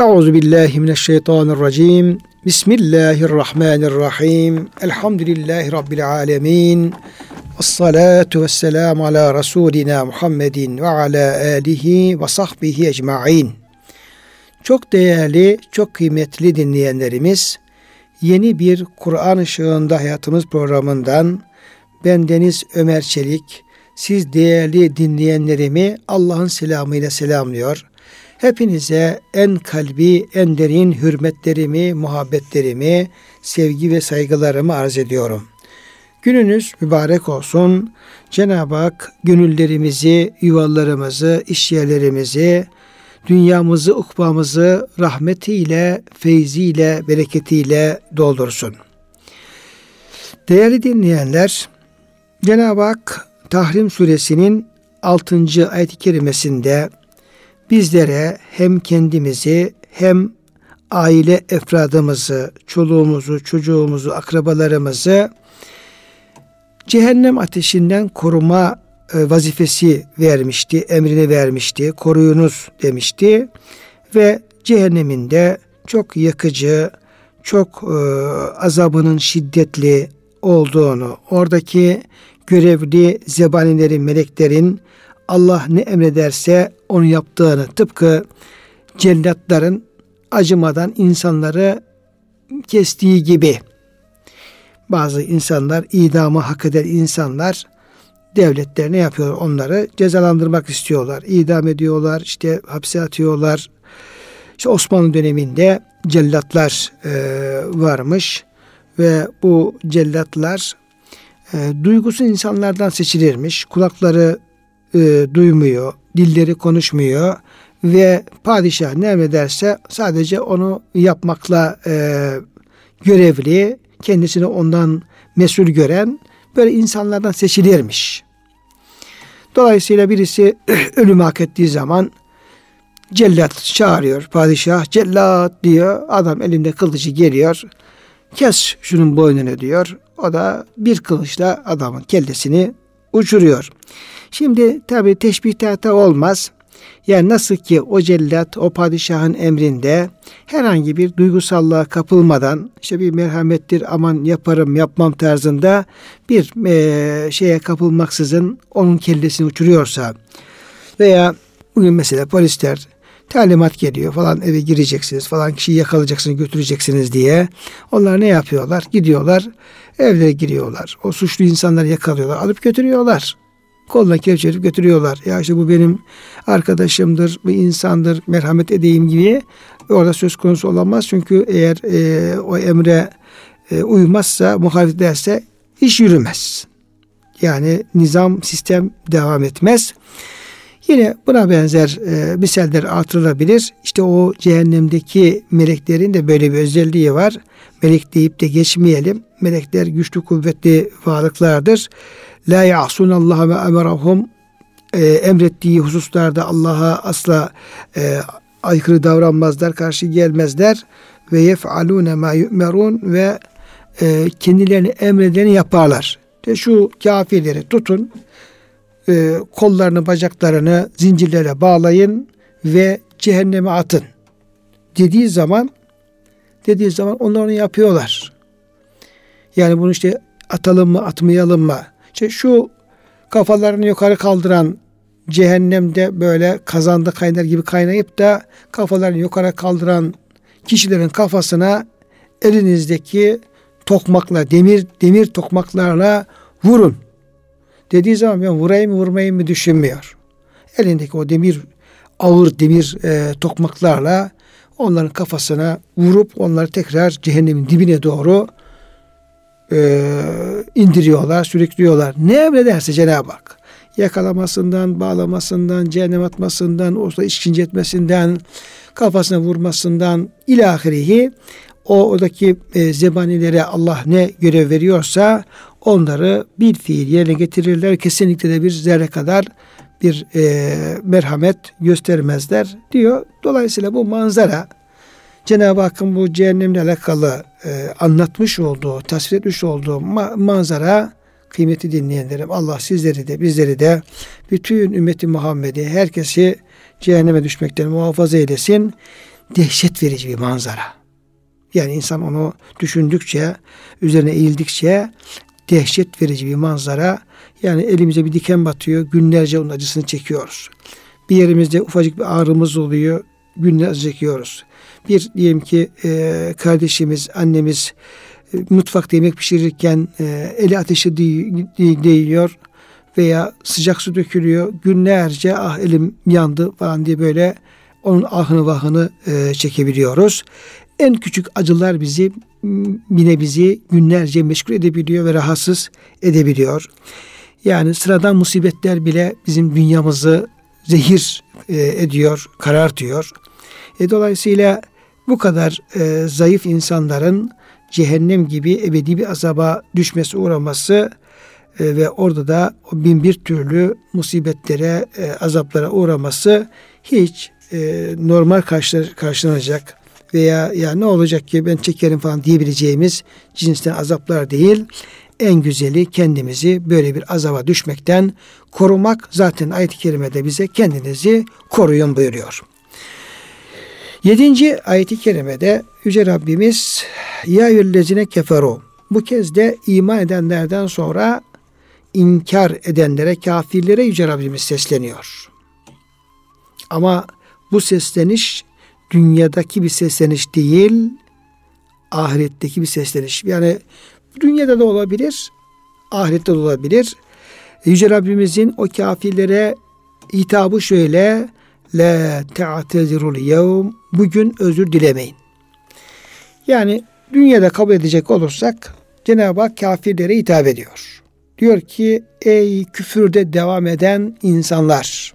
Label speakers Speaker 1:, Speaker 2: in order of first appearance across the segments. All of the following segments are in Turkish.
Speaker 1: Euzu billahi mineşşeytanirracim. Bismillahirrahmanirrahim. Elhamdülillahi rabbil alamin. Ves salatu vesselam ala rasulina Muhammedin ve ala alihi ve sahbihi ecmaîn. Çok değerli, çok kıymetli dinleyenlerimiz, yeni bir Kur'an ışığında hayatımız programından ben Deniz Ömer Çelik, siz değerli dinleyenlerimi Allah'ın selamıyla selamlıyor. Hepinize en kalbi, en derin hürmetlerimi, muhabbetlerimi, sevgi ve saygılarımı arz ediyorum. Gününüz mübarek olsun. Cenab-ı Hak gönüllerimizi, yuvalarımızı, işyerlerimizi, dünyamızı, ukbamızı rahmetiyle, feyziyle, bereketiyle doldursun. Değerli dinleyenler, Cenab-ı Hak Tahrim suresinin 6. ayet-i kerimesinde bizlere hem kendimizi hem aile efradımızı, çoluğumuzu, çocuğumuzu, akrabalarımızı cehennem ateşinden koruma e, vazifesi vermişti, emrini vermişti. Koruyunuz demişti ve cehenneminde çok yakıcı, çok e, azabının şiddetli olduğunu, oradaki görevli zebanilerin, meleklerin Allah ne emrederse onu yaptığını tıpkı cellatların acımadan insanları kestiği gibi bazı insanlar idamı hak eden insanlar devletler ne yapıyor onları cezalandırmak istiyorlar. İdam ediyorlar, işte hapse atıyorlar. İşte Osmanlı döneminde cellatlar e, varmış ve bu cellatlar e, duygusu insanlardan seçilirmiş. Kulakları e, duymuyor, dilleri konuşmuyor ve padişah ne emrederse sadece onu yapmakla e, görevli, kendisini ondan mesul gören böyle insanlardan seçilirmiş. Dolayısıyla birisi ölüm hak ettiği zaman cellat çağırıyor padişah. Cellat diyor. Adam elinde kılıcı geliyor. Kes şunun boynunu diyor. O da bir kılıçla adamın kellesini uçuruyor. Şimdi tabi teşbihata olmaz. Yani nasıl ki o cellat o padişahın emrinde herhangi bir duygusallığa kapılmadan işte bir merhamettir aman yaparım yapmam tarzında bir e, şeye kapılmaksızın onun kellesini uçuruyorsa veya bugün mesela polisler talimat geliyor falan eve gireceksiniz falan kişiyi yakalayacaksınız götüreceksiniz diye. Onlar ne yapıyorlar? Gidiyorlar evlere giriyorlar. O suçlu insanları yakalıyorlar alıp götürüyorlar. Koluna kelepçeleyip götürüyorlar. Ya işte bu benim arkadaşımdır, bir insandır, merhamet edeyim gibi orada söz konusu olamaz. Çünkü eğer e, o emre e, uymazsa, muhalefet ederse iş yürümez. Yani nizam, sistem devam etmez. Yine buna benzer e, misaller artırılabilir. İşte o cehennemdeki meleklerin de böyle bir özelliği var. Melek deyip de geçmeyelim. Melekler güçlü kuvvetli varlıklardır. La ya'sun Allah ve emerahum e, emrettiği hususlarda Allah'a asla e, aykırı davranmazlar, karşı gelmezler ve yef'alune ma yu'merun ve e, kendilerini emredeni yaparlar. De şu kafirleri tutun, e, kollarını, bacaklarını zincirlere bağlayın ve cehenneme atın. Dediği zaman dediği zaman onlar onu yapıyorlar. Yani bunu işte atalım mı, atmayalım mı? İşte şu kafalarını yukarı kaldıran cehennemde böyle kazanda kaynar gibi kaynayıp da kafalarını yukarı kaldıran kişilerin kafasına elinizdeki tokmakla, demir demir tokmaklarla vurun. Dediği zaman ben vurayım vurmayayım mı düşünmüyor. Elindeki o demir ağır demir e, tokmaklarla onların kafasına vurup onları tekrar cehennemin dibine doğru e, indiriyorlar, sürüklüyorlar. Ne emrederse Cenab-ı Hak yakalamasından, bağlamasından, cehennem atmasından, orada işkence etmesinden, kafasına vurmasından ilahirihi o oradaki e, zebanilere Allah ne görev veriyorsa onları bir fiil yerine getirirler. Kesinlikle de bir zerre kadar bir e, merhamet göstermezler diyor. Dolayısıyla bu manzara Cenab-ı Hakk'ın bu cehennemle alakalı e, anlatmış olduğu, tasvir etmiş olduğu ma- manzara kıymeti dinleyenlerim Allah sizleri de bizleri de bütün ümmeti Muhammed'i herkesi cehenneme düşmekten muhafaza eylesin. dehşet verici bir manzara. Yani insan onu düşündükçe, üzerine eğildikçe dehşet verici bir manzara. Yani elimize bir diken batıyor, günlerce onun acısını çekiyoruz. Bir yerimizde ufacık bir ağrımız oluyor, günlerce çekiyoruz. Bir diyelim ki e, kardeşimiz, annemiz e, mutfakta yemek pişirirken e, eli ateşe değiyor veya sıcak su dökülüyor. Günlerce ah elim yandı falan diye böyle onun ahını vahını e, çekebiliyoruz. En küçük acılar bizi yine bizi günlerce meşgul edebiliyor ve rahatsız edebiliyor. Yani sıradan musibetler bile bizim dünyamızı zehir e, ediyor, karartıyor. E, dolayısıyla bu kadar e, zayıf insanların cehennem gibi ebedi bir azaba düşmesi uğraması e, ve orada da o bin bir türlü musibetlere, e, azaplara uğraması hiç e, normal karşı, karşılanacak veya ya ne olacak ki ben çekerim falan diyebileceğimiz cinsten azaplar değil. En güzeli kendimizi böyle bir azaba düşmekten korumak. Zaten ayet-i kerimede bize kendinizi koruyun buyuruyor. Yedinci ayet-i kerimede Yüce Rabbimiz Ya yüllezine keferu bu kez de iman edenlerden sonra inkar edenlere, kafirlere Yüce Rabbimiz sesleniyor. Ama bu sesleniş dünyadaki bir sesleniş değil, ahiretteki bir sesleniş. Yani dünyada da olabilir, ahirette de olabilir. Yüce Rabbimizin o kafirlere hitabı şöyle La te'tezirul yevm Bugün özür dilemeyin. Yani dünyada kabul edecek olursak Cenab-ı Hak kafirlere hitap ediyor. Diyor ki ey küfürde devam eden insanlar.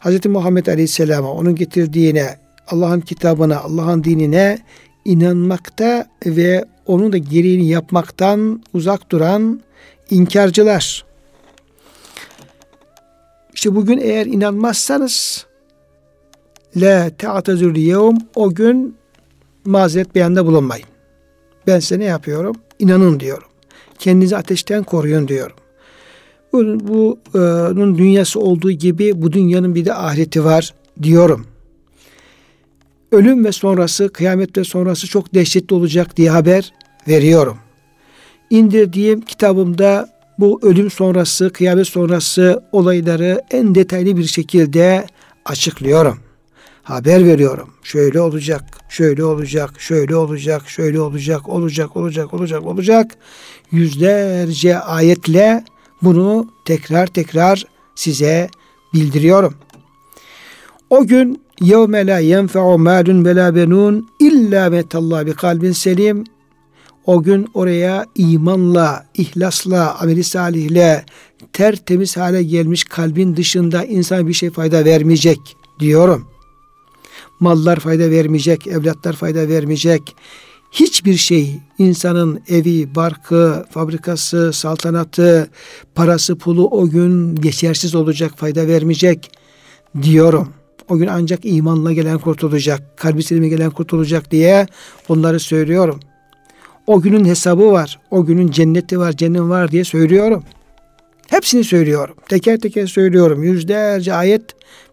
Speaker 1: Hz. Muhammed Aleyhisselam'a onun getirdiğine Allah'ın kitabına, Allah'ın dinine inanmakta ve onun da gereğini yapmaktan uzak duran inkarcılar. İşte bugün eğer inanmazsanız la te'atezül yevm o gün mazeret beyanda bulunmayın. Ben size ne yapıyorum? İnanın diyorum. Kendinizi ateşten koruyun diyorum. Bunun, bunun dünyası olduğu gibi bu dünyanın bir de ahireti var diyorum. Ölüm ve sonrası, kıyamet ve sonrası çok dehşetli olacak diye haber veriyorum. İndirdiğim kitabımda bu ölüm sonrası, kıyamet sonrası olayları en detaylı bir şekilde açıklıyorum. Haber veriyorum. Şöyle olacak, şöyle olacak, şöyle olacak, şöyle olacak, olacak, olacak, olacak, olacak. Yüzlerce ayetle bunu tekrar tekrar size bildiriyorum. O gün yevme la yenfe'u malun ve la benun illa metallah bi kalbin selim o gün oraya imanla, ihlasla, ameli salihle tertemiz hale gelmiş kalbin dışında insan bir şey fayda vermeyecek diyorum. Mallar fayda vermeyecek, evlatlar fayda vermeyecek. Hiçbir şey insanın evi, barkı, fabrikası, saltanatı, parası, pulu o gün geçersiz olacak, fayda vermeyecek diyorum. O gün ancak imanla gelen kurtulacak, kalbi selime gelen kurtulacak diye bunları söylüyorum. O günün hesabı var. O günün cenneti var, cennet var diye söylüyorum. Hepsini söylüyorum. Teker teker söylüyorum. Yüzlerce ayet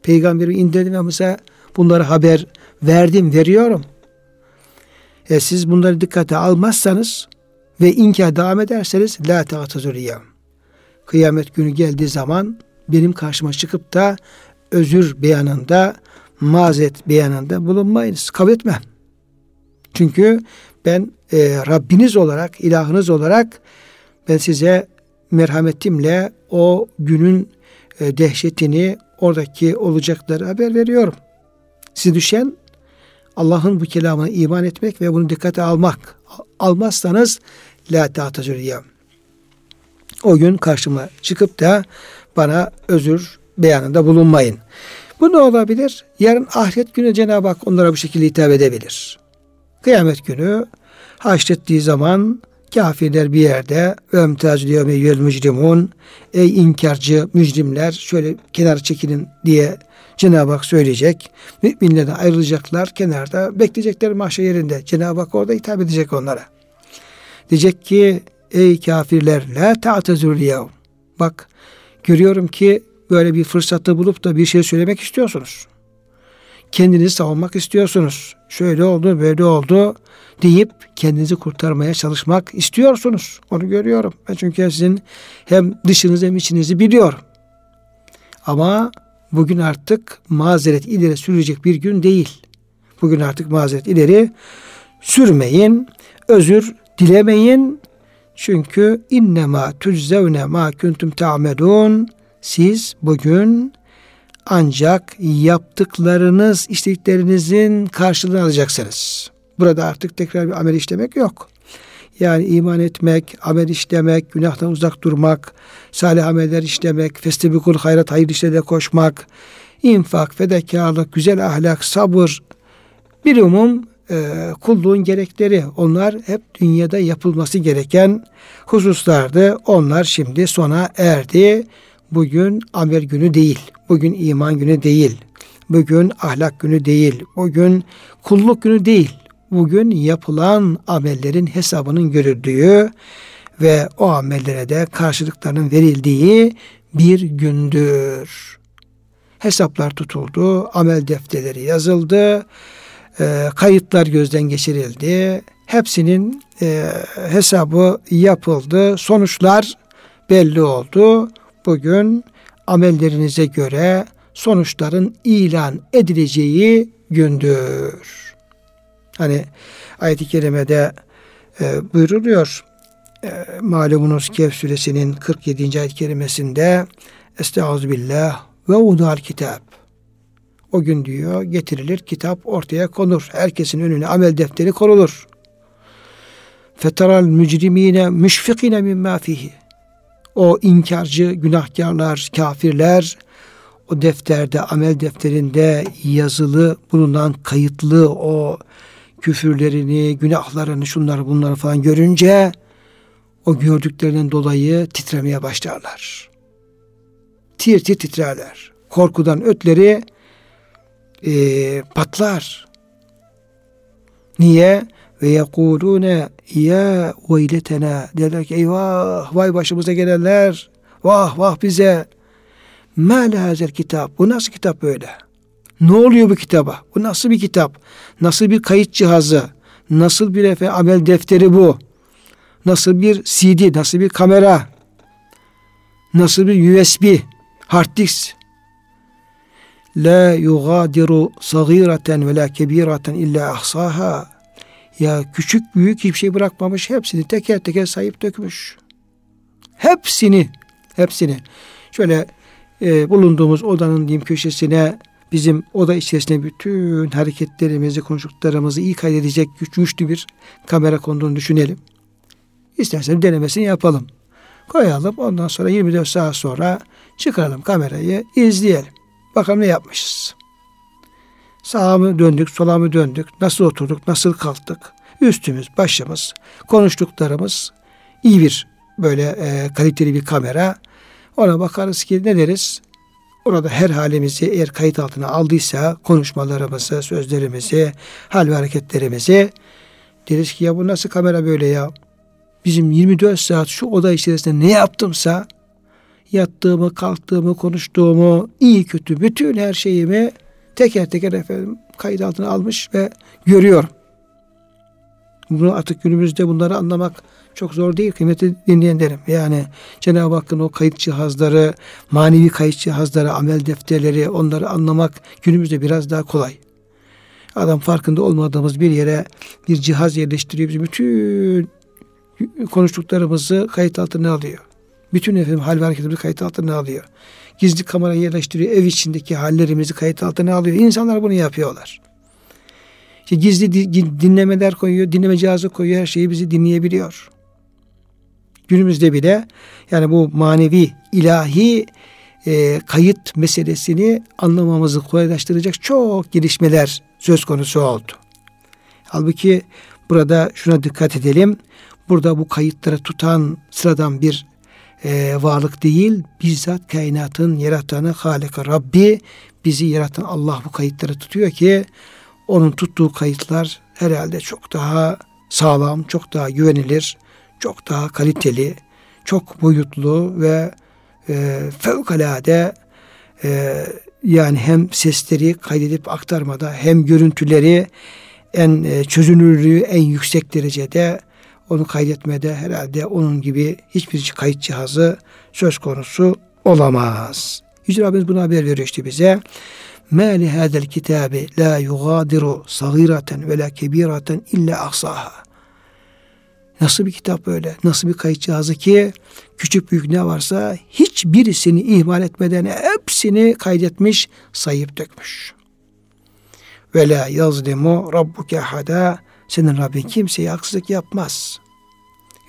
Speaker 1: peygamberi indirdim ve mesela bunları haber verdim, veriyorum. E siz bunları dikkate almazsanız ve inkar devam ederseniz la ta'tazuriyem. Kıyamet günü geldiği zaman benim karşıma çıkıp da özür beyanında, mazet beyanında bulunmayınız. Kabul etmem. Çünkü ben e, Rabbiniz olarak, ilahınız olarak ben size merhametimle o günün e, dehşetini, oradaki olacakları haber veriyorum. Size düşen Allah'ın bu kelamına iman etmek ve bunu dikkate almak. Almazsanız la ta'tazuriyem. O gün karşıma çıkıp da bana özür beyanında bulunmayın. Bu ne olabilir? Yarın ahiret günü Cenab-ı Hak onlara bu şekilde hitap edebilir. Kıyamet günü haşrettiği zaman kafirler bir yerde ömtaz diyor meyyel mücrimun ey inkarcı mücrimler şöyle kenar çekilin diye Cenab-ı Hak söyleyecek. Müminlerden ayrılacaklar kenarda bekleyecekler mahşer yerinde. Cenab-ı Hak orada hitap edecek onlara. Diyecek ki ey kafirler la ta'tezur yav. Bak görüyorum ki böyle bir fırsatı bulup da bir şey söylemek istiyorsunuz. kendinizi savunmak istiyorsunuz. Şöyle oldu, böyle oldu deyip kendinizi kurtarmaya çalışmak istiyorsunuz. Onu görüyorum. Ben çünkü sizin hem dışınızı hem içinizi biliyorum. Ama bugün artık mazeret ileri sürecek bir gün değil. Bugün artık mazeret ileri sürmeyin, özür dilemeyin. Çünkü innema tüczevne ma kuntum ta'medun. Siz bugün ancak yaptıklarınız, işlediklerinizin karşılığını alacaksınız. Burada artık tekrar bir amel işlemek yok. Yani iman etmek, amel işlemek, günahtan uzak durmak, salih ameller işlemek, festebikul hayrat hayır işlere koşmak, infak, fedakarlık, güzel ahlak, sabır, bir umum e, kulluğun gerekleri. Onlar hep dünyada yapılması gereken hususlardı. Onlar şimdi sona erdi. Bugün amel günü değil. Bugün iman günü değil. Bugün ahlak günü değil. Bugün kulluk günü değil. Bugün yapılan amellerin hesabının görüldüğü ve o amellere de karşılıklarının verildiği bir gündür. Hesaplar tutuldu, amel defterleri yazıldı, e, kayıtlar gözden geçirildi. Hepsinin e, hesabı yapıldı, sonuçlar belli oldu. Bugün amellerinize göre sonuçların ilan edileceği gündür. Hani ayet-i kerimede e, buyruluyor. E, malumunuz Kehf suresinin 47. ayet-i kerimesinde Estağfirullah ve udal kitap. O gün diyor getirilir kitap ortaya konur. Herkesin önüne amel defteri konulur. Feteral mücrimine müşfikine mimma fihi o inkarcı günahkarlar, kafirler o defterde, amel defterinde yazılı bulunan kayıtlı o küfürlerini, günahlarını, şunları bunları falan görünce o gördüklerinden dolayı titremeye başlarlar. Tir tir titrerler. Korkudan ötleri e, patlar. Niye? ve yekulune ya veyletena derler ki eyvah vay başımıza gelenler vah vah bize ma hazel kitap bu nasıl kitap böyle ne oluyor bu kitaba? Bu nasıl bir kitap? Nasıl bir kayıt cihazı? Nasıl bir efe amel defteri bu? Nasıl bir CD nasıl bir kamera? Nasıl bir USB hard disk? La yugadiru sagireten ve la kebireten illa ahsaha. Ya küçük büyük hiçbir şey bırakmamış. Hepsini teker teker sayıp dökmüş. Hepsini, hepsini. Şöyle e, bulunduğumuz odanın diyeyim köşesine bizim oda içerisinde bütün hareketlerimizi, konuştuklarımızı iyi kaydedecek güçlü bir kamera konduğunu düşünelim. İstersen denemesini yapalım. Koyalım ondan sonra 24 saat sonra çıkaralım kamerayı izleyelim. Bakalım ne yapmışız. Sağa mı döndük, sola mı döndük, nasıl oturduk, nasıl kalktık, üstümüz, başımız, konuştuklarımız iyi bir böyle e, kaliteli bir kamera. Ona bakarız ki ne deriz? Orada her halimizi eğer kayıt altına aldıysa konuşmalarımızı, sözlerimizi, hal ve hareketlerimizi deriz ki ya bu nasıl kamera böyle ya? Bizim 24 saat şu oda içerisinde ne yaptımsa yattığımı, kalktığımı, konuştuğumu, iyi kötü bütün her şeyimi teker teker efendim kayıt altına almış ve görüyor. Bunu artık günümüzde bunları anlamak çok zor değil kıymetli dinleyenlerim. Yani Cenab-ı Hakk'ın o kayıt cihazları, manevi kayıt cihazları, amel defterleri onları anlamak günümüzde biraz daha kolay. Adam farkında olmadığımız bir yere bir cihaz yerleştiriyor. Bizim bütün konuştuklarımızı kayıt altına alıyor. Bütün efendim hal ve hareketimizi kayıt altına alıyor gizli kamera yerleştiriyor. Ev içindeki hallerimizi kayıt altına alıyor. İnsanlar bunu yapıyorlar. İşte gizli dinlemeler koyuyor, dinleme cihazı koyuyor, her şeyi bizi dinleyebiliyor. Günümüzde bile yani bu manevi, ilahi e, kayıt meselesini anlamamızı kolaylaştıracak çok gelişmeler söz konusu oldu. Halbuki burada şuna dikkat edelim. Burada bu kayıtları tutan sıradan bir e, varlık değil, bizzat kainatın yaratanı Halika Rabbi, bizi yaratan Allah bu kayıtları tutuyor ki onun tuttuğu kayıtlar herhalde çok daha sağlam, çok daha güvenilir, çok daha kaliteli, çok boyutlu ve e, fevkalade e, yani hem sesleri kaydedip aktarmada hem görüntüleri en e, çözünürlüğü en yüksek derecede onu kaydetmede herhalde onun gibi hiçbir kayıt cihazı söz konusu olamaz. Yüce Rabbimiz buna haber veriyor işte bize. مَا لِهَذَا الْكِتَابِ لَا يُغَادِرُ صَغِيرَةً وَلَا كَب۪يرَةً اِلَّا اَحْصَاهَا Nasıl bir kitap böyle? Nasıl bir kayıt cihazı ki küçük büyük ne varsa hiçbirisini ihmal etmeden hepsini kaydetmiş, sayıp dökmüş. Ve la yazlimu rabbuke hada senin Rabbin kimseye haksızlık yapmaz.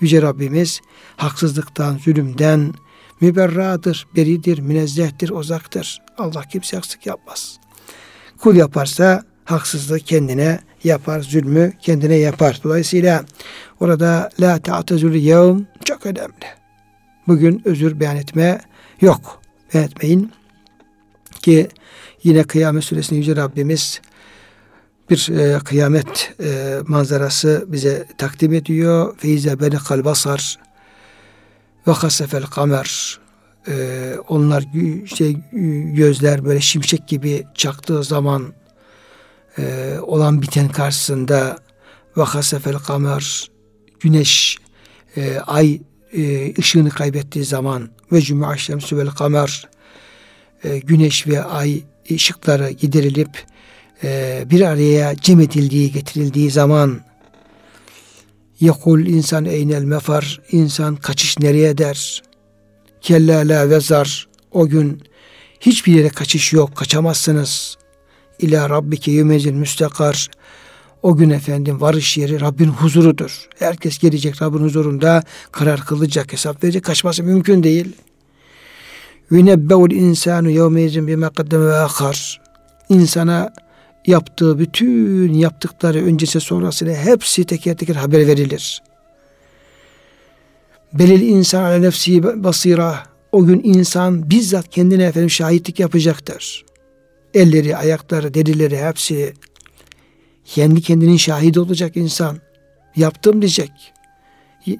Speaker 1: Yüce Rabbimiz haksızlıktan, zulümden müberradır, beridir, münezzehtir, uzaktır. Allah kimse haksızlık yapmaz. Kul yaparsa haksızlığı kendine yapar, zulmü kendine yapar. Dolayısıyla orada la ta'tezul yevm çok önemli. Bugün özür beyan etme yok. Beyan etmeyin ki yine Kıyamet Suresinde Yüce Rabbimiz bir e, kıyamet e, manzarası bize takdim ediyor. Feize beni kalbasar ve hasefel kamer e, onlar şey gözler böyle şimşek gibi çaktığı zaman e, olan biten karşısında ve hasefel kamer güneş e, ay e, ışığını kaybettiği zaman ve cuma şemsü vel kamer e, güneş ve ay ışıkları giderilip e, bir araya cem edildiği, getirildiği zaman Yekul insan eynel mefar insan kaçış nereye der? Kella la vezar o gün hiçbir yere kaçış yok, kaçamazsınız. İla rabbike yümezil müstakar o gün efendim varış yeri Rabbin huzurudur. Herkes gelecek Rabbin huzurunda karar kılacak, hesap verecek. Kaçması mümkün değil. Yunebbeul insanu yevmeyizin bime kaddeme ve akar. İnsana yaptığı bütün yaptıkları öncesi sonrasıyla hepsi teker teker haber verilir. Belil insan ale nefsi basira. O gün insan bizzat kendine efendim şahitlik yapacaktır. Elleri, ayakları, derileri hepsi kendi kendinin şahidi olacak insan. Yaptım diyecek.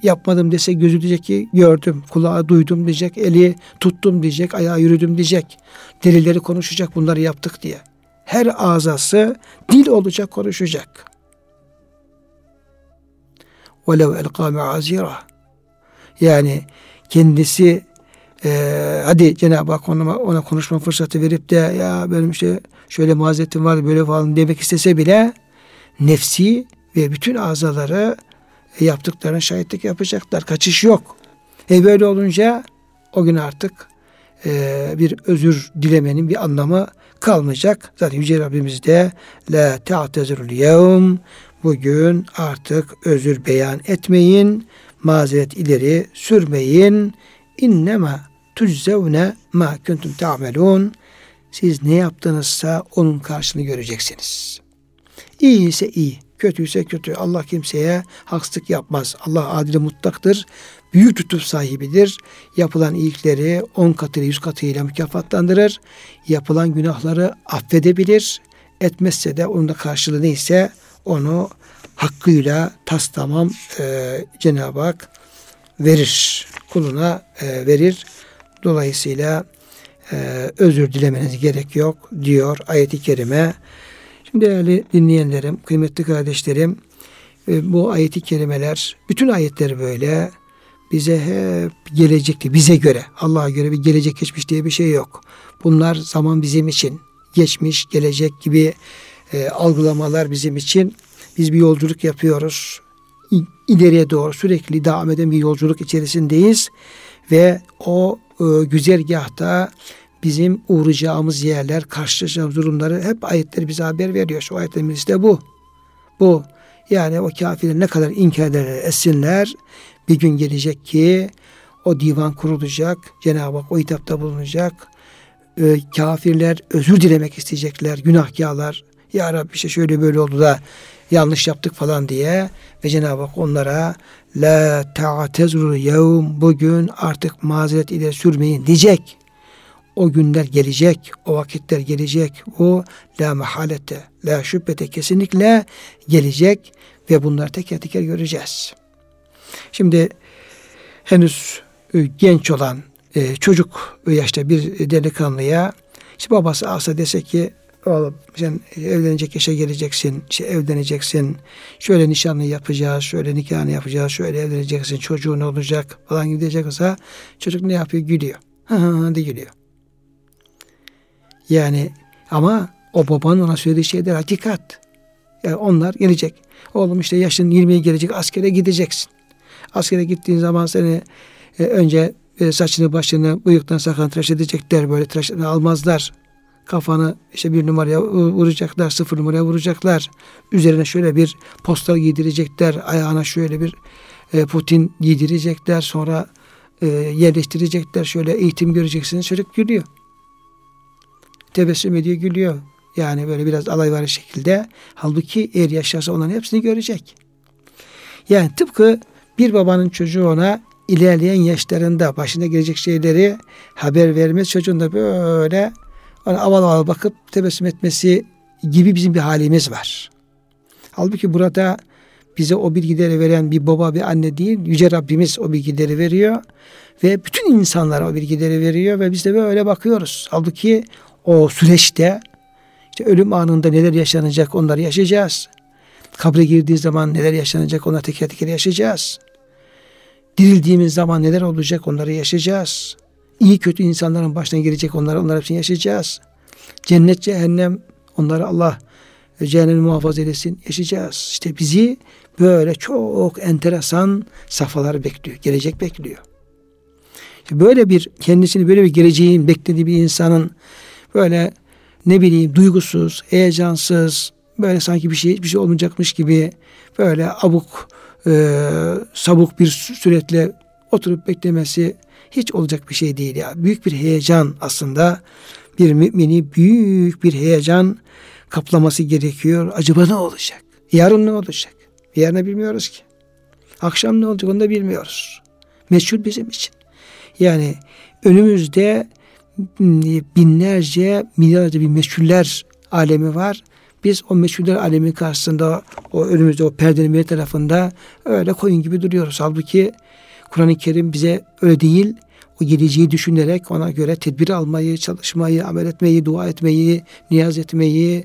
Speaker 1: Yapmadım dese gözü diyecek ki gördüm, kulağı duydum diyecek, eli tuttum diyecek, ayağı yürüdüm diyecek. Derileri konuşacak bunları yaptık diye her azası dil olacak, konuşacak. وَلَوْ اَلْقَى مَعَزِيرًا Yani kendisi e, hadi Cenab-ı Hak ona, ona konuşma fırsatı verip de ya benim işte şöyle mazeretim var böyle falan demek istese bile nefsi ve bütün azaları e, yaptıklarına şahitlik yapacaklar. Kaçış yok. E böyle olunca o gün artık e, bir özür dilemenin bir anlamı kalmayacak. Zaten Yüce Rabbimiz de la te'tezirul yevm bugün artık özür beyan etmeyin, mazeret ileri sürmeyin. İnnema tüzzevne ma kuntum ta'melun. Siz ne yaptınızsa onun karşılığını göreceksiniz. İyi ise iyi, kötüyse kötü. Allah kimseye haksızlık yapmaz. Allah adil mutlaktır büyük tutup sahibidir. Yapılan iyilikleri on katıyla yüz katıyla mükafatlandırır. Yapılan günahları affedebilir. Etmezse de onun da karşılığı neyse onu hakkıyla tas tamam e, Cenab-ı Hak verir. Kuluna e, verir. Dolayısıyla e, özür dilemeniz gerek yok diyor ayeti kerime. Değerli dinleyenlerim, kıymetli kardeşlerim, e, bu ayeti kerimeler, bütün ayetleri böyle bize hep gelecekti. Bize göre, Allah'a göre bir gelecek geçmiş diye bir şey yok. Bunlar zaman bizim için, geçmiş, gelecek gibi e, algılamalar bizim için. Biz bir yolculuk yapıyoruz. İleriye doğru sürekli devam eden bir yolculuk içerisindeyiz. Ve o e, güzergahta bizim uğrayacağımız yerler, karşılaşacağımız durumları hep ayetler bize haber veriyor. Şu ayetlerin de bu. Bu. Yani o kafirler ne kadar inkar ederler, etsinler bir gün gelecek ki o divan kurulacak. Cenab-ı Hak o hitapta bulunacak. E, kafirler özür dilemek isteyecekler. Günahkarlar. Ya Rabbi işte şöyle böyle oldu da yanlış yaptık falan diye ve Cenab-ı Hak onlara la ta'tezru yevm bugün artık mazeret ile sürmeyin diyecek. O günler gelecek, o vakitler gelecek. O la mahalete, la şüphete kesinlikle gelecek ve bunları teker teker göreceğiz. Şimdi henüz e, genç olan e, çocuk yaşta bir delikanlıya İşte babası alsa dese ki oğlum sen evlenecek yaşa geleceksin, işte evleneceksin, şöyle nişanlı yapacağız, şöyle nikahını yapacağız, şöyle evleneceksin, çocuğun olacak falan gibi diyecek olsa çocuk ne yapıyor? Gülüyor. Hı hı de gülüyor. Yani ama o babanın ona söylediği şeyler hakikat. Yani onlar gelecek. Oğlum işte yaşın 20'ye gelecek askere gideceksin. Askere gittiğin zaman seni e, önce e, saçını başını bıyıktan sakalını tıraş edecekler. Böyle tıraş almazlar. Kafanı işte bir numaraya vuracaklar, sıfır numaraya vuracaklar. Üzerine şöyle bir postal giydirecekler. Ayağına şöyle bir e, Putin giydirecekler. Sonra e, yerleştirecekler. Şöyle eğitim göreceksiniz. Çocuk gülüyor. Tebessüm ediyor, gülüyor. Yani böyle biraz alay var şekilde. Halbuki eğer yaşarsa onların hepsini görecek. Yani tıpkı bir babanın çocuğu ona ilerleyen yaşlarında başına gelecek şeyleri haber vermesi çocuğun da böyle ona aval aval bakıp tebessüm etmesi gibi bizim bir halimiz var. Halbuki burada bize o bilgileri veren bir baba bir anne değil, Yüce Rabbimiz o bilgileri veriyor ve bütün insanlara o bilgileri veriyor ve biz de böyle bakıyoruz. Halbuki o süreçte işte ölüm anında neler yaşanacak onları yaşayacağız. Kabre girdiği zaman neler yaşanacak onları teker teker yaşayacağız. Dirildiğimiz zaman neler olacak onları yaşayacağız. İyi kötü insanların başına gelecek onları onları hepsini yaşayacağız. Cennet cehennem onları Allah cehennemi muhafaza eylesin yaşayacağız. İşte bizi böyle çok enteresan safhalar bekliyor. Gelecek bekliyor. Böyle bir kendisini böyle bir geleceğin beklediği bir insanın böyle ne bileyim duygusuz, heyecansız, böyle sanki bir şey hiçbir şey olmayacakmış gibi böyle abuk e, sabuk bir süretle oturup beklemesi hiç olacak bir şey değil ya. Büyük bir heyecan aslında bir mümini büyük bir heyecan kaplaması gerekiyor. Acaba ne olacak? Yarın ne olacak? Yarını bilmiyoruz ki. Akşam ne olacak onu da bilmiyoruz. Meçhul bizim için. Yani önümüzde binlerce, milyarlarca bir meçhuller alemi var. Biz o meçhuller alemi karşısında o önümüzde o perdenin bir tarafında öyle koyun gibi duruyoruz. Halbuki Kur'an-ı Kerim bize öyle değil, o geleceği düşünerek ona göre tedbir almayı, çalışmayı, amel etmeyi, dua etmeyi, niyaz etmeyi,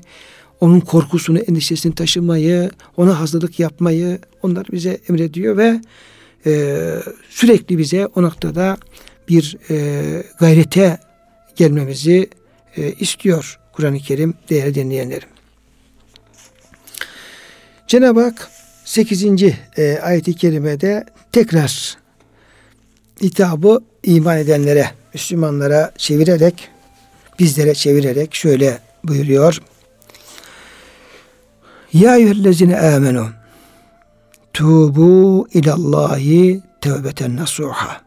Speaker 1: onun korkusunu, endişesini taşımayı, ona hazırlık yapmayı onlar bize emrediyor ve e, sürekli bize o noktada bir e, gayrete gelmemizi e, istiyor Kur'an-ı Kerim değerli dinleyenlerim. Cenab-ı Hak 8. E, ayet-i kerimede tekrar hitabı iman edenlere, Müslümanlara çevirerek, bizlere çevirerek şöyle buyuruyor. Ya eyyühellezine amenu tubu ilallahi tevbeten nasuha.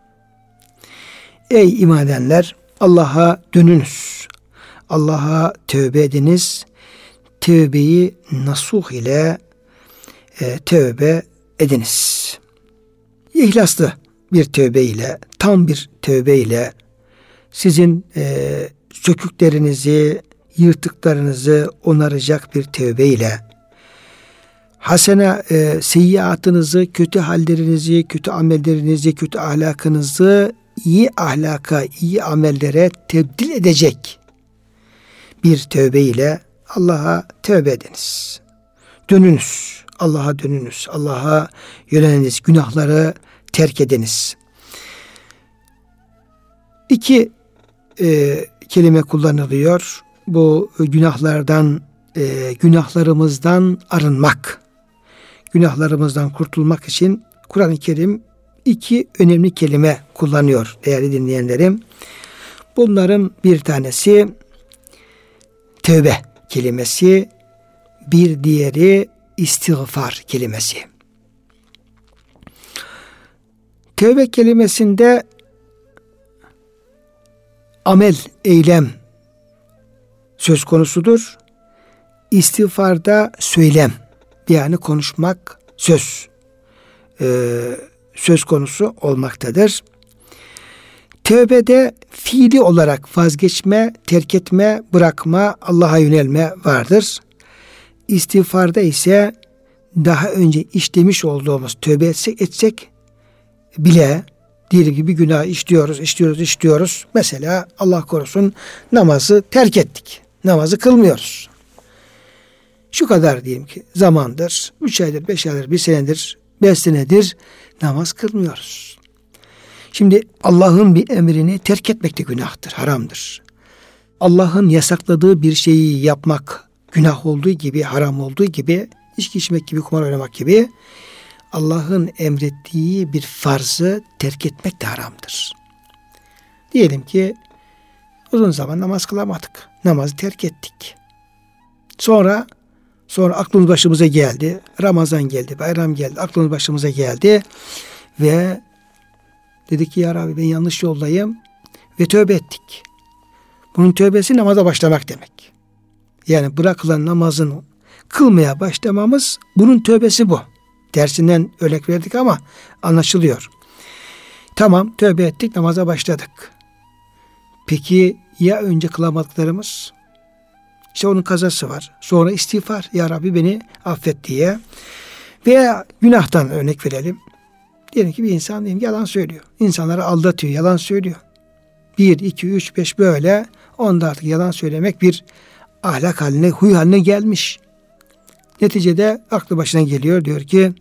Speaker 1: Ey iman edenler Allah'a dönünüz. Allah'a tövbe ediniz. Tövbeyi nasuh ile e, tövbe ediniz. İhlaslı bir tövbe ile, tam bir tövbe ile sizin e, söküklerinizi, yırtıklarınızı onaracak bir tövbe ile hasene e, seyyiatınızı, kötü hallerinizi, kötü amellerinizi, kötü ahlakınızı iyi ahlaka, iyi amellere tebdil edecek bir tövbe ile Allah'a tövbe ediniz. Dönünüz. Allah'a dönünüz. Allah'a yöneliniz. Günahları terk ediniz. İki e, kelime kullanılıyor. Bu günahlardan, e, günahlarımızdan arınmak. Günahlarımızdan kurtulmak için Kur'an-ı Kerim iki önemli kelime kullanıyor değerli dinleyenlerim. Bunların bir tanesi tövbe kelimesi, bir diğeri istiğfar kelimesi. Tövbe kelimesinde amel, eylem söz konusudur. İstiğfarda söylem, yani konuşmak, söz e, söz konusu olmaktadır. Tövbede fiili olarak vazgeçme, terk etme, bırakma, Allah'a yönelme vardır. İstiğfarda ise daha önce işlemiş olduğumuz tövbe etsek, etsek bile diyelim ki bir günah işliyoruz, işliyoruz, işliyoruz. Mesela Allah korusun namazı terk ettik. Namazı kılmıyoruz. Şu kadar diyeyim ki zamandır, üç aydır, beş aydır, bir senedir, beş senedir namaz kılmıyoruz. Şimdi Allah'ın bir emrini terk etmek de günahtır, haramdır. Allah'ın yasakladığı bir şeyi yapmak günah olduğu gibi, haram olduğu gibi, içki içmek gibi, kumar oynamak gibi Allah'ın emrettiği bir farzı terk etmek de haramdır. Diyelim ki uzun zaman namaz kılamadık. Namazı terk ettik. Sonra sonra aklımız başımıza geldi. Ramazan geldi, bayram geldi. Aklımız başımıza geldi ve dedik ki ya Rabbi ben yanlış yoldayım ve tövbe ettik. Bunun tövbesi namaza başlamak demek. Yani bırakılan namazın kılmaya başlamamız bunun tövbesi bu. Dersinden örnek verdik ama anlaşılıyor. Tamam tövbe ettik namaza başladık. Peki ya önce kılamadıklarımız? İşte onun kazası var. Sonra istiğfar. Ya Rabbi beni affet diye. Veya günahtan örnek verelim. Diyelim ki bir insan diyelim yalan söylüyor. İnsanları aldatıyor, yalan söylüyor. Bir, iki, üç, beş böyle. Onda artık yalan söylemek bir ahlak haline, huy haline gelmiş. Neticede aklı başına geliyor diyor ki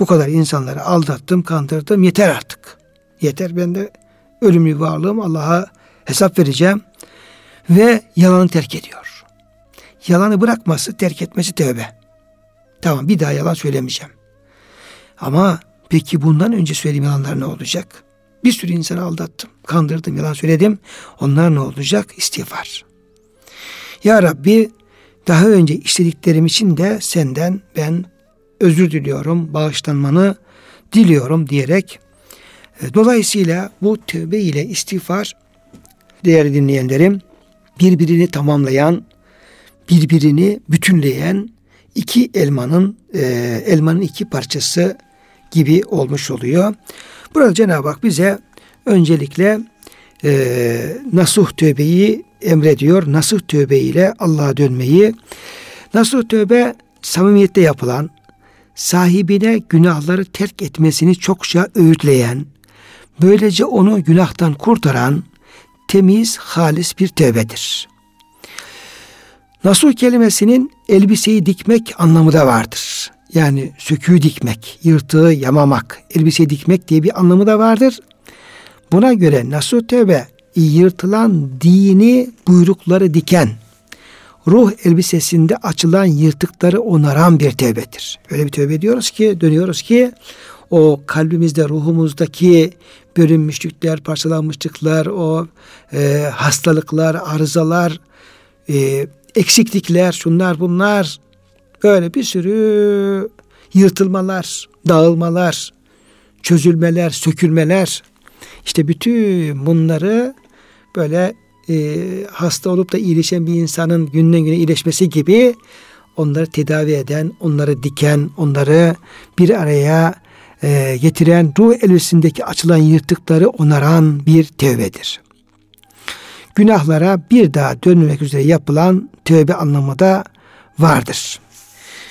Speaker 1: bu kadar insanları aldattım, kandırdım yeter artık. Yeter ben de ölümlü varlığım Allah'a hesap vereceğim ve yalanı terk ediyor. Yalanı bırakması, terk etmesi tövbe. Tamam bir daha yalan söylemeyeceğim. Ama peki bundan önce söylediğim yalanlar ne olacak? Bir sürü insanı aldattım, kandırdım, yalan söyledim. Onlar ne olacak? İstiğfar. Ya Rabbi daha önce işlediklerim için de senden ben özür diliyorum, bağışlanmanı diliyorum diyerek e, dolayısıyla bu tövbe ile istiğfar değerli dinleyenlerim birbirini tamamlayan, birbirini bütünleyen iki elmanın e, elmanın iki parçası gibi olmuş oluyor. Burada Cenab-ı Hak bize öncelikle e, nasuh tövbeyi emrediyor. Nasuh tövbe ile Allah'a dönmeyi. Nasuh tövbe samimiyette yapılan, sahibine günahları terk etmesini çokça öğütleyen, böylece onu günahtan kurtaran temiz, halis bir tövbedir. Nasuh kelimesinin elbiseyi dikmek anlamı da vardır. Yani söküğü dikmek, yırtığı yamamak, elbise dikmek diye bir anlamı da vardır. Buna göre nasuh tövbe yırtılan dini buyrukları diken, ruh elbisesinde açılan yırtıkları onaran bir tövbedir. Öyle bir tövbe diyoruz ki, dönüyoruz ki o kalbimizde, ruhumuzdaki bölünmüşlükler, parçalanmışlıklar, o e, hastalıklar, arızalar, e, eksiklikler, şunlar bunlar böyle bir sürü yırtılmalar, dağılmalar, çözülmeler, sökülmeler işte bütün bunları böyle e, hasta olup da iyileşen bir insanın günden güne iyileşmesi gibi onları tedavi eden, onları diken, onları bir araya e, getiren ruh elbisindeki açılan yırtıkları onaran bir tövbedir. Günahlara bir daha dönmemek üzere yapılan tövbe anlamı da vardır.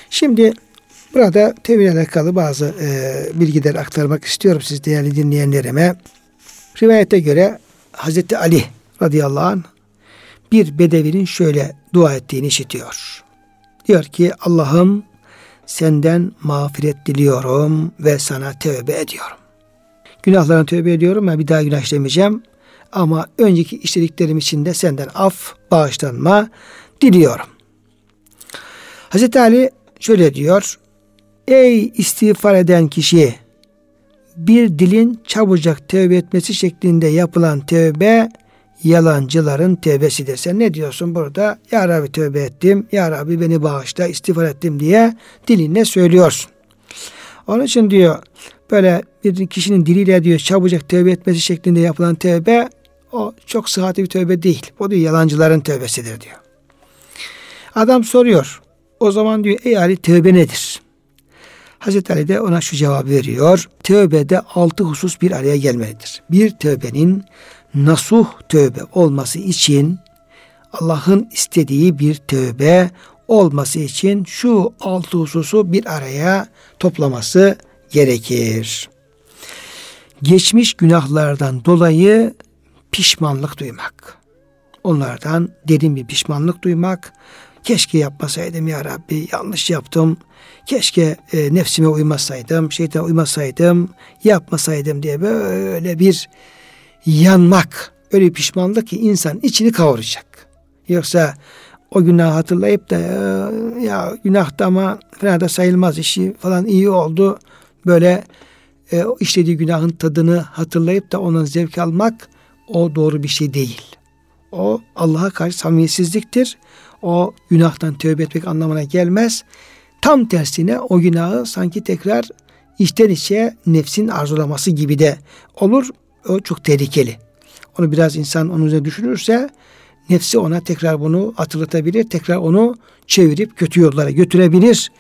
Speaker 1: Şimdi burada tövbe ile alakalı bazı e, bilgiler aktarmak istiyorum siz değerli dinleyenlerime. Rivayete göre Hazreti Ali radıyallahu anh bir bedevinin şöyle dua ettiğini işitiyor. Diyor ki Allah'ım senden mağfiret diliyorum ve sana tövbe ediyorum. Günahlarına tövbe ediyorum ben bir daha günah işlemeyeceğim. Ama önceki işlediklerim için de senden af, bağışlanma diliyorum. Hazreti Ali şöyle diyor. Ey istiğfar eden kişi bir dilin çabucak tövbe etmesi şeklinde yapılan tövbe yalancıların tövbesidir. Sen ne diyorsun burada? Ya Rabbi tövbe ettim, Ya Rabbi beni bağışla, istiğfar ettim diye dilinle söylüyorsun. Onun için diyor böyle bir kişinin diliyle diyor çabucak tövbe etmesi şeklinde yapılan tövbe o çok sıhhatli bir tövbe değil. O diyor yalancıların tövbesidir diyor. Adam soruyor. O zaman diyor ey Ali tövbe nedir? Hazreti Ali de ona şu cevabı veriyor. Tövbede altı husus bir araya gelmelidir. Bir tövbenin nasuh tövbe olması için Allah'ın istediği bir tövbe olması için şu altı hususu bir araya toplaması gerekir. geçmiş günahlardan dolayı pişmanlık duymak. Onlardan derin bir pişmanlık duymak. Keşke yapmasaydım ya Rabbi, yanlış yaptım. Keşke e, nefsime uymasaydım, şeytana uymasaydım, yapmasaydım diye böyle bir yanmak, öyle bir pişmanlık ki insan içini kavuracak. Yoksa o günahı hatırlayıp da ya günahta ama fena da sayılmaz işi falan iyi oldu. Böyle e, işlediği günahın tadını hatırlayıp da onun zevk almak o doğru bir şey değil. O Allah'a karşı samimiyetsizliktir. O günahtan tövbe etmek anlamına gelmez. Tam tersine o günahı sanki tekrar içten içe nefsin arzulaması gibi de olur. O çok tehlikeli. Onu biraz insan onun üzerine düşünürse nefsi ona tekrar bunu hatırlatabilir. Tekrar onu çevirip kötü yollara götürebilir.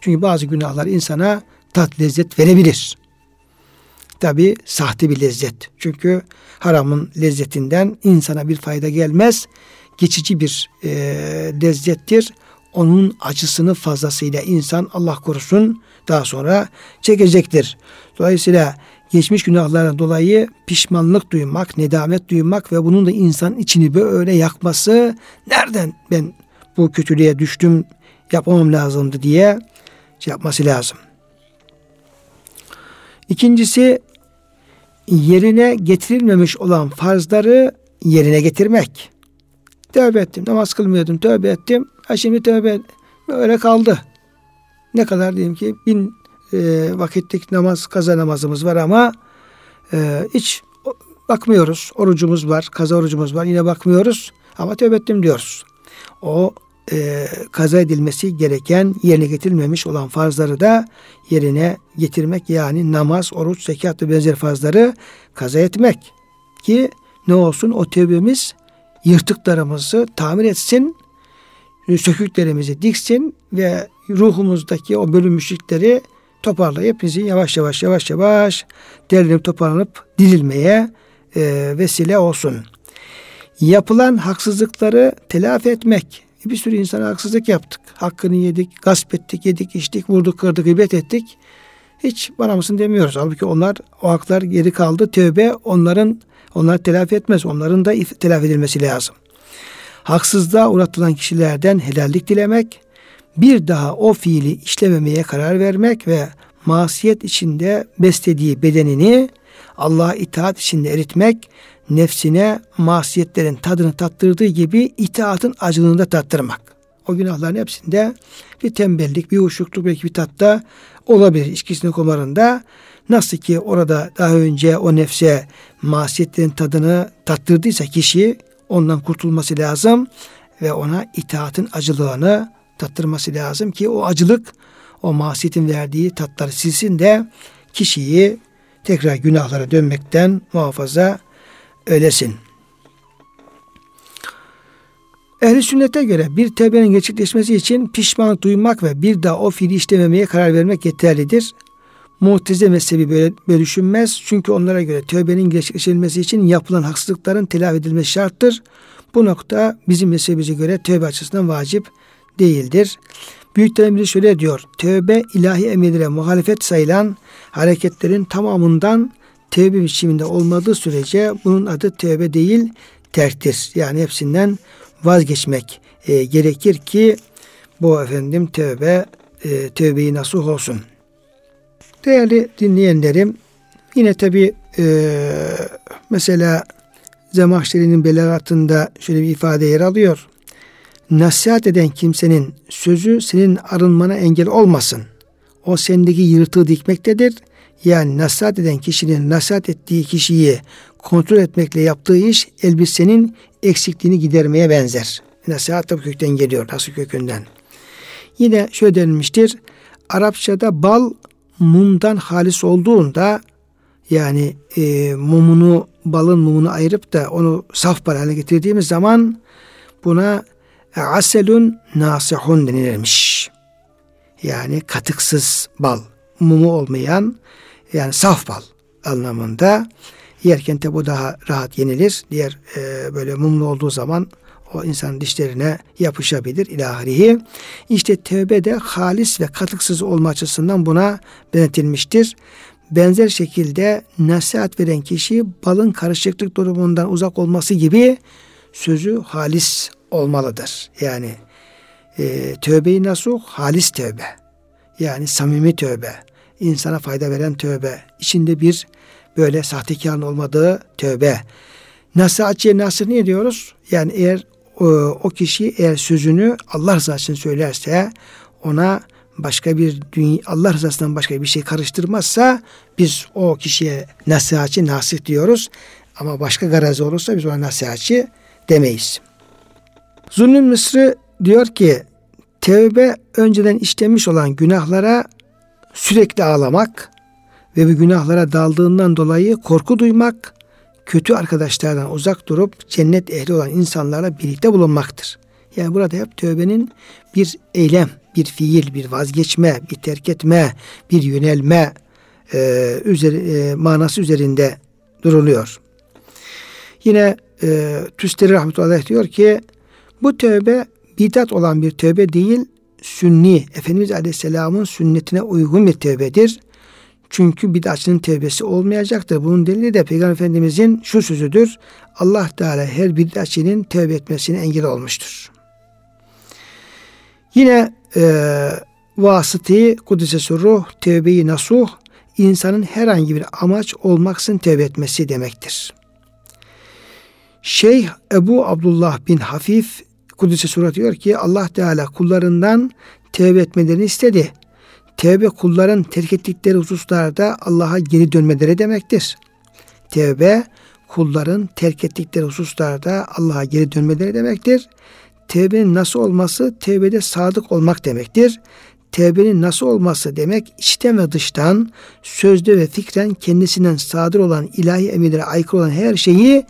Speaker 1: Çünkü bazı günahlar insana tat lezzet verebilir. Tabi sahte bir lezzet. Çünkü haramın lezzetinden insana bir fayda gelmez. Geçici bir e, lezzettir. Onun acısını fazlasıyla insan Allah korusun daha sonra çekecektir. Dolayısıyla geçmiş günahlardan dolayı pişmanlık duymak, nedamet duymak ve bunun da insan içini böyle yakması nereden ben bu kötülüğe düştüm yapmam lazımdı diye şey yapması lazım. İkincisi yerine getirilmemiş olan farzları yerine getirmek. Tövbe ettim, namaz kılmıyordum, tövbe ettim. Ha şimdi tövbe öyle kaldı. Ne kadar diyeyim ki bin e, vakitlik namaz, kaza namazımız var ama e, hiç bakmıyoruz. Orucumuz var, kaza orucumuz var. Yine bakmıyoruz ama tövbe ettim diyoruz. O e, kaza edilmesi gereken yerine getirilmemiş olan farzları da yerine getirmek yani namaz, oruç, zekat ve benzer farzları kaza etmek ki ne olsun o tövbemiz yırtıklarımızı tamir etsin, söküklerimizi diksin ve ruhumuzdaki o bölünmüşlükleri toparlayıp bizi yavaş yavaş yavaş yavaş derlenip toparlanıp dirilmeye e, vesile olsun. Yapılan haksızlıkları telafi etmek. Bir sürü insana haksızlık yaptık. Hakkını yedik, gasp ettik, yedik, içtik, vurduk, kırdık, gıybet ettik. Hiç bana mısın demiyoruz. Halbuki onlar o haklar geri kaldı. Tövbe onların onlar telafi etmez. Onların da telafi edilmesi lazım. Haksızlığa uğratılan kişilerden helallik dilemek, bir daha o fiili işlememeye karar vermek ve masiyet içinde beslediği bedenini Allah'a itaat içinde eritmek, nefsine masiyetlerin tadını tattırdığı gibi itaatın acılığını da tattırmak. O günahların hepsinde bir tembellik, bir uşukluk belki bir tatta olabilir içkisinin komarında. Nasıl ki orada daha önce o nefse masiyetlerin tadını tattırdıysa kişi ondan kurtulması lazım ve ona itaatın acılığını tattırması lazım ki o acılık o masiyetin verdiği tatları silsin de kişiyi tekrar günahlara dönmekten muhafaza öylesin. Ehli sünnete göre bir tevbenin gerçekleşmesi için pişmanlık duymak ve bir daha o fiili işlememeye karar vermek yeterlidir. Muhteze mezhebi böyle, böyle düşünmez. Çünkü onlara göre tövbenin gerçekleştirilmesi için yapılan haksızlıkların telafi edilmesi şarttır. Bu nokta bizim mezhebimize göre tövbe açısından vacip değildir. Büyüklerin biri şöyle diyor. Tövbe ilahi emirlere muhalefet sayılan hareketlerin tamamından tövbe biçiminde olmadığı sürece bunun adı tövbe değil terktir. Yani hepsinden vazgeçmek e, gerekir ki bu efendim tövbe e, tövbeyi nasıl olsun. Değerli dinleyenlerim yine tabi e, mesela Zemahşeri'nin belagatında şöyle bir ifade yer alıyor nasihat eden kimsenin sözü senin arınmana engel olmasın. O sendeki yırtığı dikmektedir. Yani nasihat eden kişinin nasihat ettiği kişiyi kontrol etmekle yaptığı iş elbisenin eksikliğini gidermeye benzer. Nasihat da kökten geliyor, nasıl kökünden. Yine şöyle denilmiştir. Arapçada bal mumdan halis olduğunda yani e, mumunu balın mumunu ayırıp da onu saf bal haline getirdiğimiz zaman buna aselun nasihun denilirmiş. Yani katıksız bal, mumu olmayan yani saf bal anlamında. Yerken de bu daha rahat yenilir. Diğer e, böyle mumlu olduğu zaman o insan dişlerine yapışabilir ilahirihi. İşte tövbe de halis ve katıksız olma açısından buna denetilmiştir. benzer şekilde nasihat veren kişi balın karışıklık durumundan uzak olması gibi sözü halis olmalıdır. Yani e, tövbe-i halis tövbe. Yani samimi tövbe. insana fayda veren tövbe. İçinde bir böyle sahtekarın olmadığı tövbe. Nasihatçıya nasıl ne diyoruz? Yani eğer o, kişi eğer sözünü Allah rızası için söylerse ona başka bir dünya, Allah rızasından başka bir şey karıştırmazsa biz o kişiye nasihatçı nasih diyoruz. Ama başka garazı olursa biz ona nasihatçı demeyiz. Zulüm Mısrı diyor ki tevbe önceden işlemiş olan günahlara sürekli ağlamak ve bu günahlara daldığından dolayı korku duymak, kötü arkadaşlardan uzak durup cennet ehli olan insanlarla birlikte bulunmaktır. Yani burada hep tövbenin bir eylem, bir fiil, bir vazgeçme, bir terk etme, bir yönelme e, üzeri, e, manası üzerinde duruluyor. Yine e, Tüsteri Rahmetullah diyor ki bu tövbe bidat olan bir tövbe değil, sünni, Efendimiz Aleyhisselam'ın sünnetine uygun bir tövbedir. Çünkü bid'atçının tövbesi olmayacaktır. Bunun delili de Peygamber Efendimizin şu sözüdür. Allah Teala her bid'atçının tövbe etmesine engel olmuştur. Yine e, vasıtı Kudüs'e ruh, tevbeyi nasuh, insanın herhangi bir amaç olmaksın tevbe etmesi demektir. Şeyh Ebu Abdullah bin Hafif Kudüs'e surat diyor ki Allah Teala kullarından tevbe etmelerini istedi. Tevbe kulların terk ettikleri hususlarda Allah'a geri dönmeleri demektir. Tevbe kulların terk ettikleri hususlarda Allah'a geri dönmeleri demektir. Tevbenin nasıl olması tevbede sadık olmak demektir. Tevbenin nasıl olması demek içten ve dıştan, sözde ve fikren kendisinden sadır olan ilahi emirlere aykırı olan her şeyi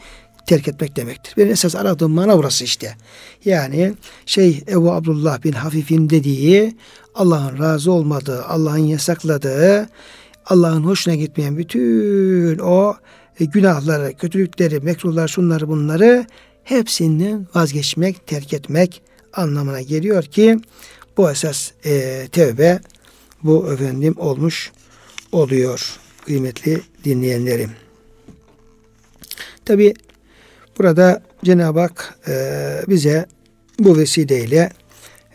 Speaker 1: terk etmek demektir. Benim esas aradığım mana burası işte. Yani şey Ebu Abdullah bin Hafif'in dediği Allah'ın razı olmadığı, Allah'ın yasakladığı, Allah'ın hoşuna gitmeyen bütün o e, günahları, kötülükleri, mekruhlar, şunları bunları hepsinden vazgeçmek, terk etmek anlamına geliyor ki bu esas e, tevbe bu efendim olmuş oluyor kıymetli dinleyenlerim. Tabi burada Cenab-ı Hak e, bize bu vesileyle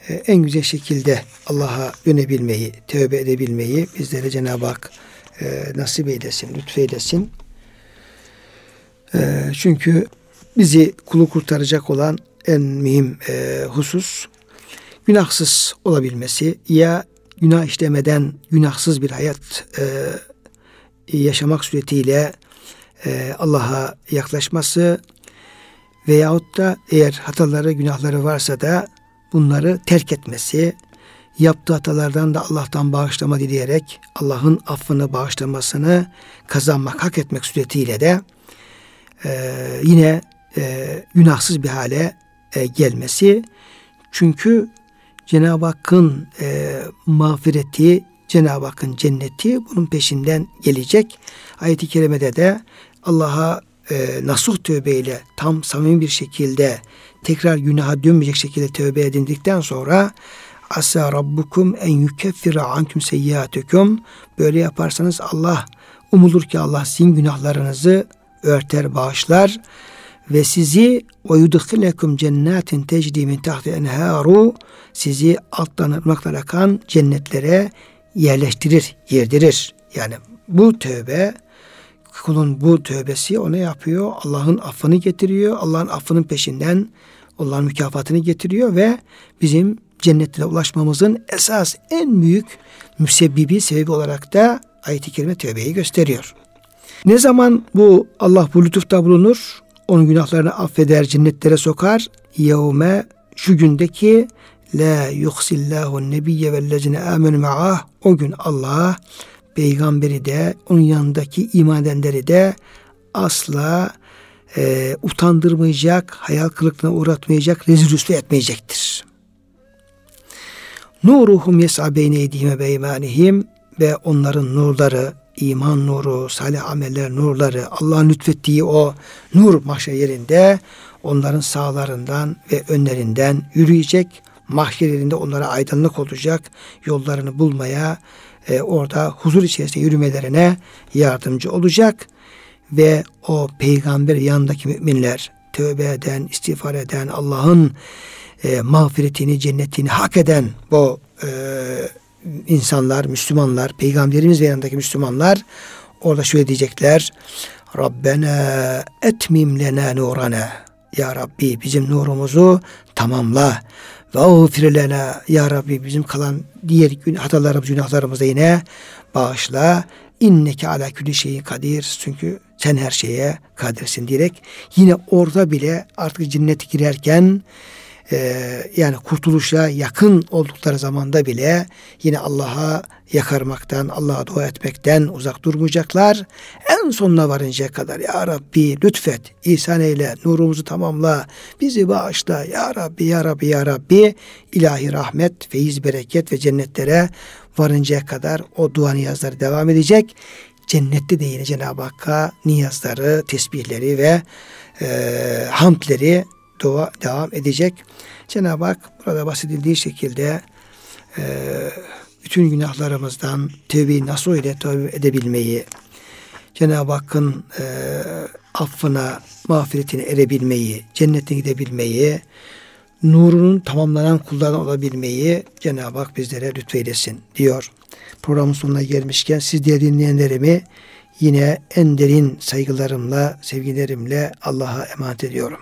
Speaker 1: en güzel şekilde Allah'a dönebilmeyi, tövbe edebilmeyi bizlere Cenab-ı Hak e, nasip eylesin, lütfeylesin. E, çünkü bizi kulu kurtaracak olan en mühim e, husus günahsız olabilmesi ya günah işlemeden günahsız bir hayat e, yaşamak suretiyle e, Allah'a yaklaşması veyahut da eğer hataları günahları varsa da bunları terk etmesi yaptığı hatalardan da Allah'tan bağışlama dileyerek Allah'ın affını bağışlamasını kazanmak hak etmek suretiyle de e, yine e, günahsız bir hale e, gelmesi. Çünkü Cenab-ı Hakk'ın e, mağfireti, Cenab-ı Hakk'ın cenneti bunun peşinden gelecek. Ayet-i kerimede de Allah'a e, nasuh tövbeyle tam samimi bir şekilde tekrar günaha dönmeyecek şekilde tövbe edindikten sonra Asa rabbukum en yukeffira ankum seyyiatüküm böyle yaparsanız Allah umulur ki Allah sizin günahlarınızı örter, bağışlar ve sizi ve yudhilekum cennetin tecri min tahti enharu sizi alttan ırmaklar akan cennetlere yerleştirir, yerdirir. Yani bu tövbe kulun bu tövbesi ona yapıyor. Allah'ın affını getiriyor. Allah'ın affının peşinden Allah'ın mükafatını getiriyor ve bizim cennetlere ulaşmamızın esas en büyük müsebbibi sebebi olarak da ayet-i kerime tövbeyi gösteriyor. Ne zaman bu Allah bu lütufta bulunur? onun günahlarını affeder, cennetlere sokar. Yevme şu gündeki la yuhsillahu nebiyye vellezine amenu ma'ah o gün Allah peygamberi de onun yanındaki iman edenleri de asla e, utandırmayacak, hayal kırıklığına uğratmayacak, rezil rüsve etmeyecektir. Nuruhum yes'a beyne edihime beymanihim ve onların nurları iman nuru, salih ameller nurları, Allah'ın lütfettiği o nur mahşer yerinde onların sağlarından ve önlerinden yürüyecek. mahşer yerinde onlara aydınlık olacak. Yollarını bulmaya, e, orada huzur içerisinde yürümelerine yardımcı olacak. Ve o peygamber yanındaki müminler tövbe eden, istiğfar eden, Allah'ın e, mağfiretini, cennetini hak eden bu e, insanlar, Müslümanlar, peygamberimiz yanındaki Müslümanlar orada şöyle diyecekler. Rabbena etmim lena nurana. Ya Rabbi bizim nurumuzu tamamla. Ve ağfir lena. Ya Rabbi bizim kalan diğer gün hatalarımız, günahlarımızı yine bağışla. İnneke ala külli şeyi kadir. Çünkü sen her şeye kadirsin diyerek yine orada bile artık cennet girerken e, yani kurtuluşa yakın oldukları zamanda bile yine Allah'a yakarmaktan, Allah'a dua etmekten uzak durmayacaklar. En sonuna varıncaya kadar Ya Rabbi lütfet, ihsan eyle, nurumuzu tamamla, bizi bağışla Ya Rabbi, Ya Rabbi, Ya Rabbi ilahi rahmet, feyiz, bereket ve cennetlere varıncaya kadar o dua niyazları devam edecek. Cennette de yine Cenab-ı Hakk'a niyazları, tesbihleri ve e, hamdleri dua devam edecek. Cenab-ı Hak burada bahsedildiği şekilde e, bütün günahlarımızdan tövbeyi nasıl ile tövbe edebilmeyi, Cenab-ı Hakk'ın e, affına, mağfiretine erebilmeyi, cennetine gidebilmeyi, nurunun tamamlanan kullardan olabilmeyi Cenab-ı Hak bizlere lütfeylesin diyor. Programın sonuna gelmişken siz diye dinleyenlerimi yine en derin saygılarımla, sevgilerimle Allah'a emanet ediyorum.